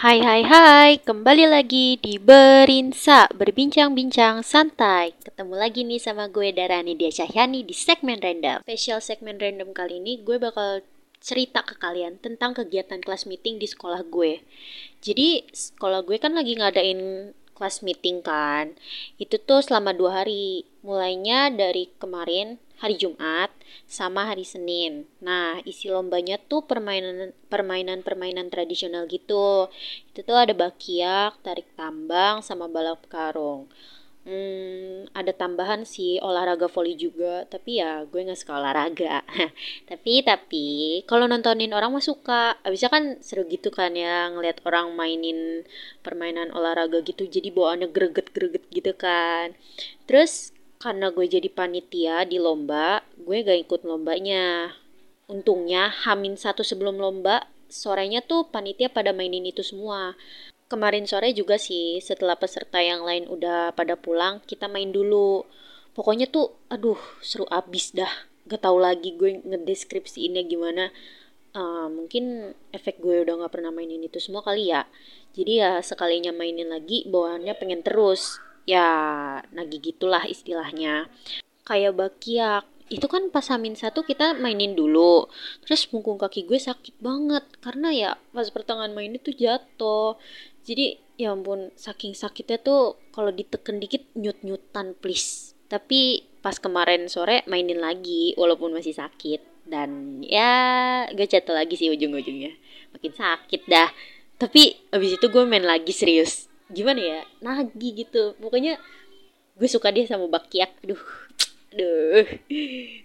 Hai hai hai, kembali lagi di Berinsa, berbincang-bincang santai. Ketemu lagi nih sama gue Darani Dia Cahyani di segmen random. Special segmen random kali ini gue bakal cerita ke kalian tentang kegiatan kelas meeting di sekolah gue. Jadi sekolah gue kan lagi ngadain kelas meeting kan. Itu tuh selama dua hari. Mulainya dari kemarin hari Jumat sama hari Senin. Nah, isi lombanya tuh permainan permainan permainan tradisional gitu. Itu tuh ada bakiak, tarik tambang, sama balap karung. Hmm, ada tambahan sih olahraga volley juga, tapi ya gue nggak suka olahraga. tapi tapi kalau nontonin orang mah suka. Abisnya kan seru gitu kan ya ngeliat orang mainin permainan olahraga gitu, jadi bawaannya greget-greget gitu kan. Terus karena gue jadi panitia di lomba, gue gak ikut lombanya. Untungnya Hamin satu sebelum lomba, sorenya tuh panitia pada mainin itu semua. Kemarin sore juga sih, setelah peserta yang lain udah pada pulang, kita main dulu. Pokoknya tuh, aduh, seru abis dah. Gak tau lagi gue ngedeskripsiinnya gimana. Uh, mungkin efek gue udah gak pernah mainin itu semua kali ya. Jadi ya sekalinya mainin lagi, bawaannya pengen terus. Ya, nagih gitulah istilahnya. Kayak bakiak, itu kan pas Hamin satu kita mainin dulu terus punggung kaki gue sakit banget karena ya pas pertengahan main itu jatuh jadi ya ampun saking sakitnya tuh kalau diteken dikit nyut nyutan please. Tapi pas kemarin sore mainin lagi walaupun masih sakit. Dan ya gue jatuh lagi sih ujung-ujungnya. Makin sakit dah. Tapi abis itu gue main lagi serius. Gimana ya? Nagi gitu. Pokoknya gue suka dia sama bakiak. Duh duh.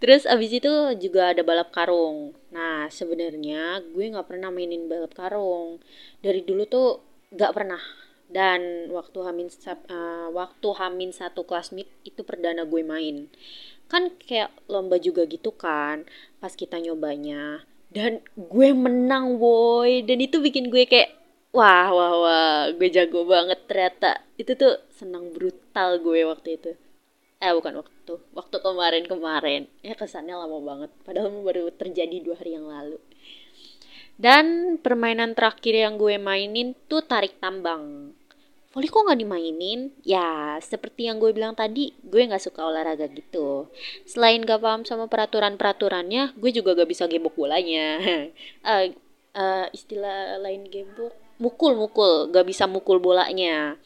Terus abis itu juga ada balap karung. Nah sebenarnya gue nggak pernah mainin balap karung. Dari dulu tuh gak pernah. Dan waktu hamin uh, waktu hamin satu kelas meet itu perdana gue main. Kan kayak lomba juga gitu kan pas kita nyobanya. Dan gue menang boy dan itu bikin gue kayak wah wah wah gue jago banget ternyata. Itu tuh senang brutal gue waktu itu. Eh bukan waktu. Waktu kemarin kemarin ya kesannya lama banget. Padahal baru terjadi dua hari yang lalu dan permainan terakhir yang gue mainin tuh tarik tambang. Volley kok nggak dimainin? Ya, seperti yang gue bilang tadi, gue nggak suka olahraga gitu. Selain gak paham sama peraturan-peraturannya, gue juga gak bisa gebok bolanya. uh, uh, istilah lain gebok, mukul-mukul, gak bisa mukul bolanya.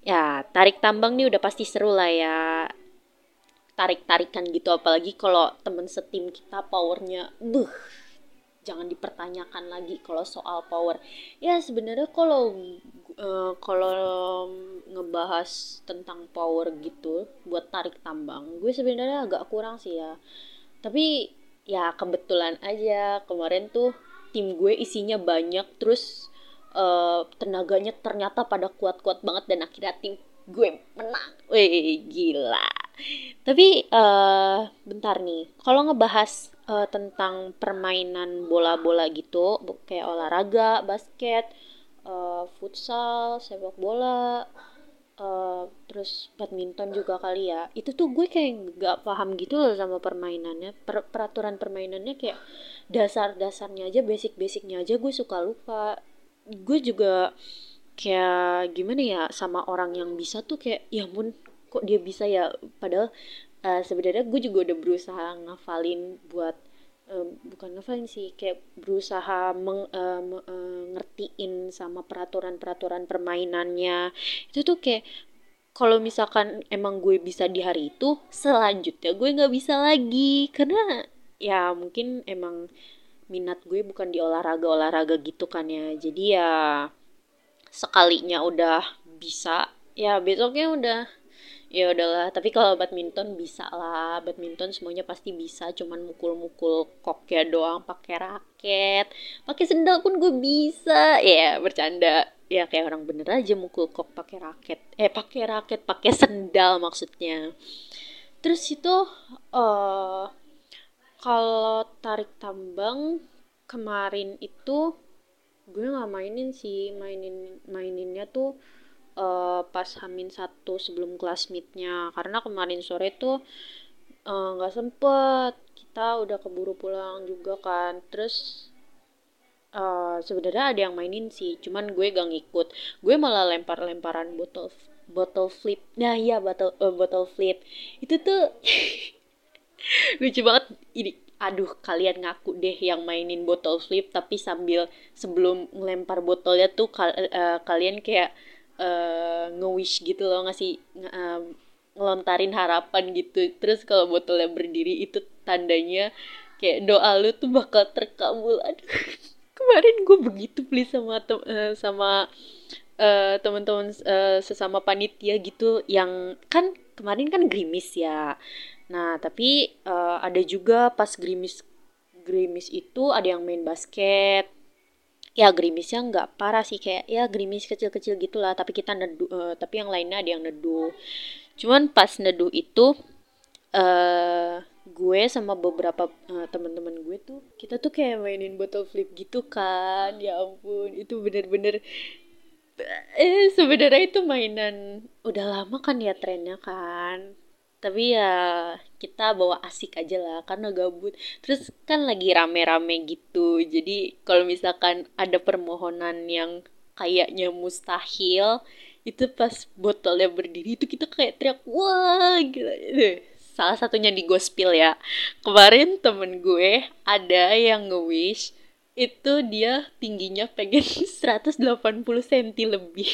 Ya, tarik tambang nih udah pasti seru lah ya. Tarik-tarikan gitu, apalagi kalau temen setim kita powernya, buh, jangan dipertanyakan lagi kalau soal power ya sebenarnya kalau uh, kalau ngebahas tentang power gitu buat tarik tambang gue sebenarnya agak kurang sih ya tapi ya kebetulan aja kemarin tuh tim gue isinya banyak terus uh, tenaganya ternyata pada kuat-kuat banget dan akhirnya tim gue menang. Wih, gila. Tapi uh, bentar nih, kalau ngebahas uh, tentang permainan bola-bola gitu kayak olahraga basket uh, futsal sepak bola uh, terus badminton juga kali ya. Itu tuh gue kayak gak paham gitu loh sama permainannya. Per peraturan permainannya kayak dasar-dasarnya aja basic-basicnya aja gue suka lupa. Gue juga kayak gimana ya sama orang yang bisa tuh kayak ya ampun kok dia bisa ya? Padahal uh, sebenarnya gue juga udah berusaha ngafalin buat uh, bukan ngafalin sih kayak berusaha meng, uh, uh, ngertiin sama peraturan-peraturan permainannya. Itu tuh kayak kalau misalkan emang gue bisa di hari itu selanjutnya gue nggak bisa lagi. Karena ya mungkin emang minat gue bukan di olahraga olahraga gitu kan ya. Jadi ya sekalinya udah bisa ya besoknya udah ya udahlah tapi kalau badminton bisa lah. Badminton semuanya pasti bisa cuman mukul-mukul koknya doang pakai raket pakai sendal pun gue bisa. Ya bercanda. Ya kayak orang bener aja mukul kok pakai raket. Eh pakai raket pakai sendal maksudnya. Terus itu uh, kalau tarik tambang kemarin itu gue nggak mainin sih. Mainin maininnya tuh uh, pas Hamin satu sebelum kelas meetnya. Karena kemarin sore tuh eh, nggak uh, sempet. Kita udah keburu pulang juga kan. Terus uh, sebenarnya ada yang mainin sih. Cuman gue gak ngikut. Gue malah lempar-lemparan botol botol flip. Nah iya botol uh, botol flip. Itu tuh lucu banget. Ini aduh kalian ngaku deh yang mainin botol flip. Tapi sambil sebelum ngelempar botolnya tuh kal uh, kalian kayak uh, nge-wish gitu loh ngasih uh, ngelontarin harapan gitu. Terus kalau botolnya berdiri itu tandanya kayak doa lu tuh bakal terkabul. Aduh kemarin gue begitu please sama tem uh, sama uh, teman-teman uh, sesama panitia gitu yang kan kemarin kan grimis ya. Nah, tapi uh, ada juga pas gerimis gerimis itu ada yang main basket. Ya gerimisnya nggak parah sih kayak ya gerimis kecil-kecil gitulah, tapi kita neduh, uh, tapi yang lainnya ada yang neduh. Cuman pas neduh itu uh, gue sama beberapa uh, teman-teman gue tuh kita tuh kayak mainin botol flip gitu kan. Ya ampun, itu bener-bener eh sebenarnya itu mainan udah lama kan ya trennya kan tapi ya kita bawa asik aja lah karena gabut. Terus kan lagi rame-rame gitu jadi kalau misalkan ada permohonan yang kayaknya mustahil itu pas botolnya berdiri itu kita kayak teriak wah gila salah satunya di gospel ya. Kemarin temen gue ada yang nge-wish itu dia tingginya pengen 180 cm lebih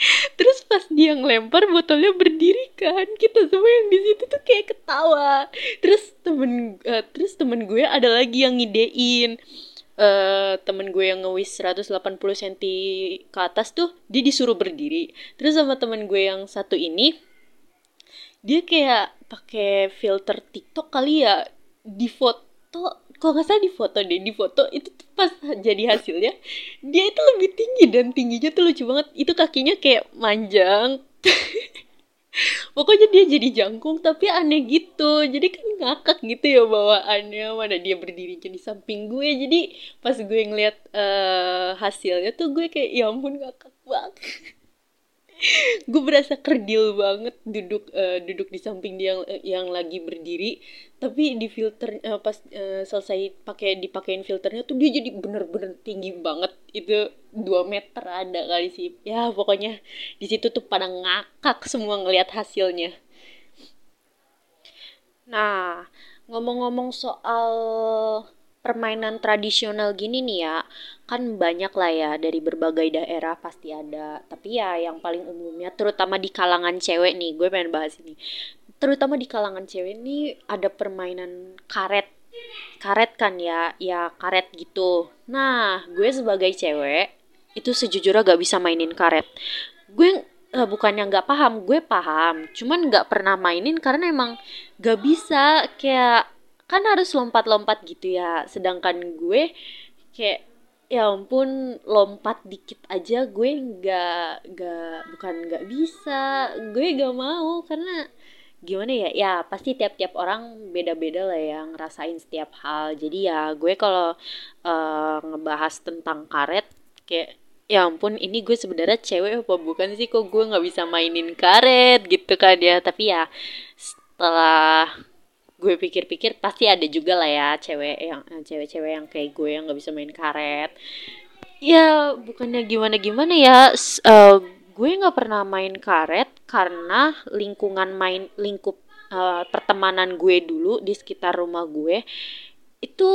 terus pas dia ngelempar botolnya berdiri kan kita semua yang di situ tuh kayak ketawa. Terus temen uh, terus temen gue ada lagi yang ngidein uh, temen gue yang ngewis 180 cm ke atas tuh dia disuruh berdiri. Terus sama temen gue yang satu ini dia kayak pakai filter TikTok kali ya di foto kok nggak salah di foto deh di foto itu tuh pas jadi hasilnya dia itu lebih tinggi dan tingginya tuh lucu banget. Itu kakinya kayak manjang. Pokoknya dia jadi jangkung tapi aneh gitu. Jadi kan ngakak gitu ya bawaannya mana dia berdiri di samping gue. Jadi pas gue ngeliat uh, hasilnya tuh gue kayak ya ampun ngakak banget gue berasa kerdil banget duduk uh, duduk di samping dia yang yang lagi berdiri. Tapi di filter uh, pas uh, selesai pakai dipakein filternya tuh dia jadi bener-bener tinggi banget. Itu dua meter ada kali sih. Ya pokoknya di situ tuh pada ngakak semua ngelihat hasilnya. Nah ngomong-ngomong soal permainan tradisional gini nih ya kan banyak lah ya dari berbagai daerah pasti ada. Tapi ya yang paling umumnya terutama di kalangan cewek nih gue pengen bahas ini. Terutama di kalangan cewek nih ada permainan karet. Karet kan ya ya karet gitu. Nah gue sebagai cewek itu sejujurnya gak bisa mainin karet. Gue uh, bukannya nggak paham gue paham. Cuman nggak pernah mainin karena emang gak bisa. Kayak kan harus lompat-lompat gitu ya. Sedangkan gue kayak ya ampun lompat dikit aja gue nggak nggak bukan nggak bisa. Gue gak mau karena gimana ya? Ya pasti tiap-tiap orang beda-beda lah ya ngerasain setiap hal. Jadi ya gue kalau uh, ngebahas tentang karet kayak ya ampun ini gue sebenarnya cewek apa bukan sih? Kok gue nggak bisa mainin karet gitu kan ya? Tapi ya setelah gue pikir-pikir pasti ada juga lah ya cewek yang eh, cewek-cewek yang kayak gue yang nggak bisa main karet. Ya bukannya gimana gimana ya uh, gue nggak pernah main karet karena lingkungan main lingkup uh, pertemanan gue dulu di sekitar rumah gue itu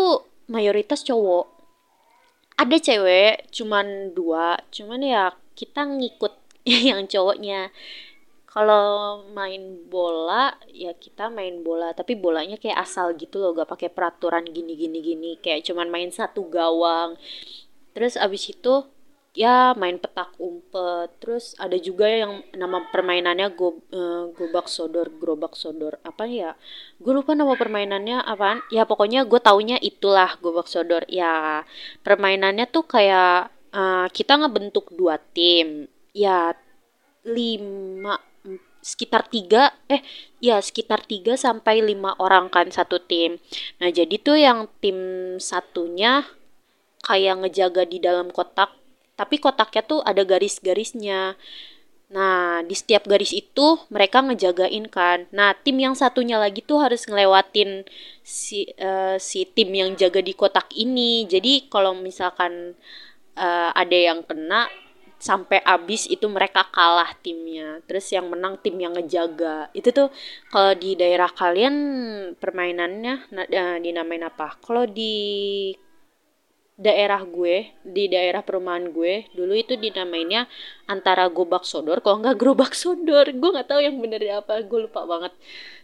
mayoritas cowok. Ada cewek cuman dua cuman ya kita ngikut yang cowoknya kalau main bola ya kita main bola tapi bolanya kayak asal gitu loh gak pakai peraturan gini gini gini. Kayak cuman main satu gawang. Terus abis itu ya main petak umpet. Terus ada juga yang nama permainannya go, uh, gobak sodor gerobak sodor. Apa ya? Gue lupa nama permainannya apaan. Ya pokoknya gue taunya itulah gobak sodor. Ya permainannya tuh kayak uh, kita ngebentuk dua tim. Ya lima sekitar tiga eh ya sekitar tiga sampai lima orang kan satu tim. Nah jadi tuh yang tim satunya kayak ngejaga di dalam kotak, tapi kotaknya tuh ada garis-garisnya. Nah, di setiap garis itu mereka ngejagain kan. Nah, tim yang satunya lagi tuh harus ngelewatin si uh, si tim yang jaga di kotak ini. Jadi kalau misalkan uh, ada yang kena sampai habis itu mereka kalah timnya. Terus yang menang tim yang ngejaga. Itu tuh kalau di daerah kalian permainannya uh, dinamain apa? Kalau di daerah gue di daerah perumahan gue dulu itu dinamainnya antara gobak sodor kalau nggak gerobak sodor gue nggak tahu yang bener apa gue lupa banget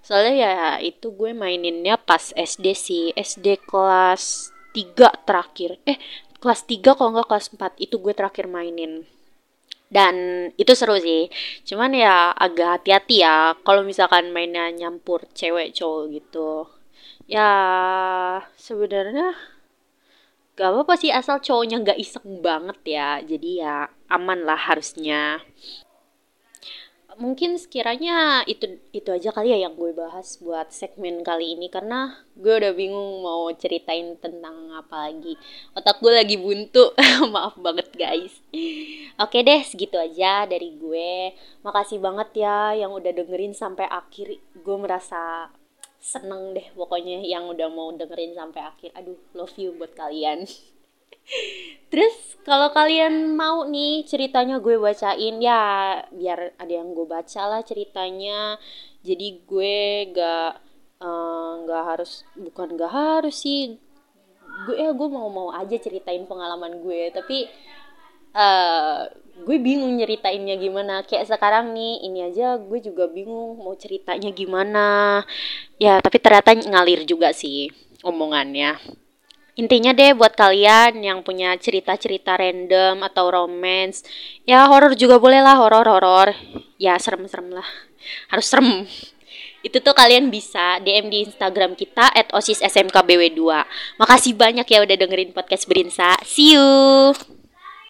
soalnya ya itu gue maininnya pas SD sih SD kelas 3 terakhir eh kelas 3 kalau nggak kelas 4 itu gue terakhir mainin dan itu seru sih. Cuman ya agak hati-hati ya kalau misalkan mainnya nyampur cewek cowok gitu. Ya sebenarnya gak apa-apa sih asal cowoknya gak iseng banget ya. Jadi ya aman lah harusnya mungkin sekiranya itu itu aja kali ya yang gue bahas buat segmen kali ini. Karena gue udah bingung mau ceritain tentang apa lagi. Otak gue lagi buntu. Maaf banget guys. Oke deh segitu aja dari gue. Makasih banget ya yang udah dengerin sampai akhir. Gue merasa seneng deh pokoknya yang udah mau dengerin sampai akhir. Aduh love you buat kalian terus kalau kalian mau nih ceritanya gue bacain ya biar ada yang gue baca lah ceritanya. Jadi gue gak nggak uh, harus bukan gak harus sih. Gue ya gue mau mau aja ceritain pengalaman gue. Tapi uh, gue bingung nyeritainnya gimana. Kayak sekarang nih ini aja gue juga bingung mau ceritanya gimana. Ya tapi ternyata ngalir juga sih omongannya intinya deh buat kalian yang punya cerita-cerita random atau romance ya horor juga boleh lah horor horor ya serem-serem lah. Harus serem. Itu tuh kalian bisa DM di Instagram kita at osis smkbw 2 makasih banyak ya udah dengerin podcast Berinsa. See you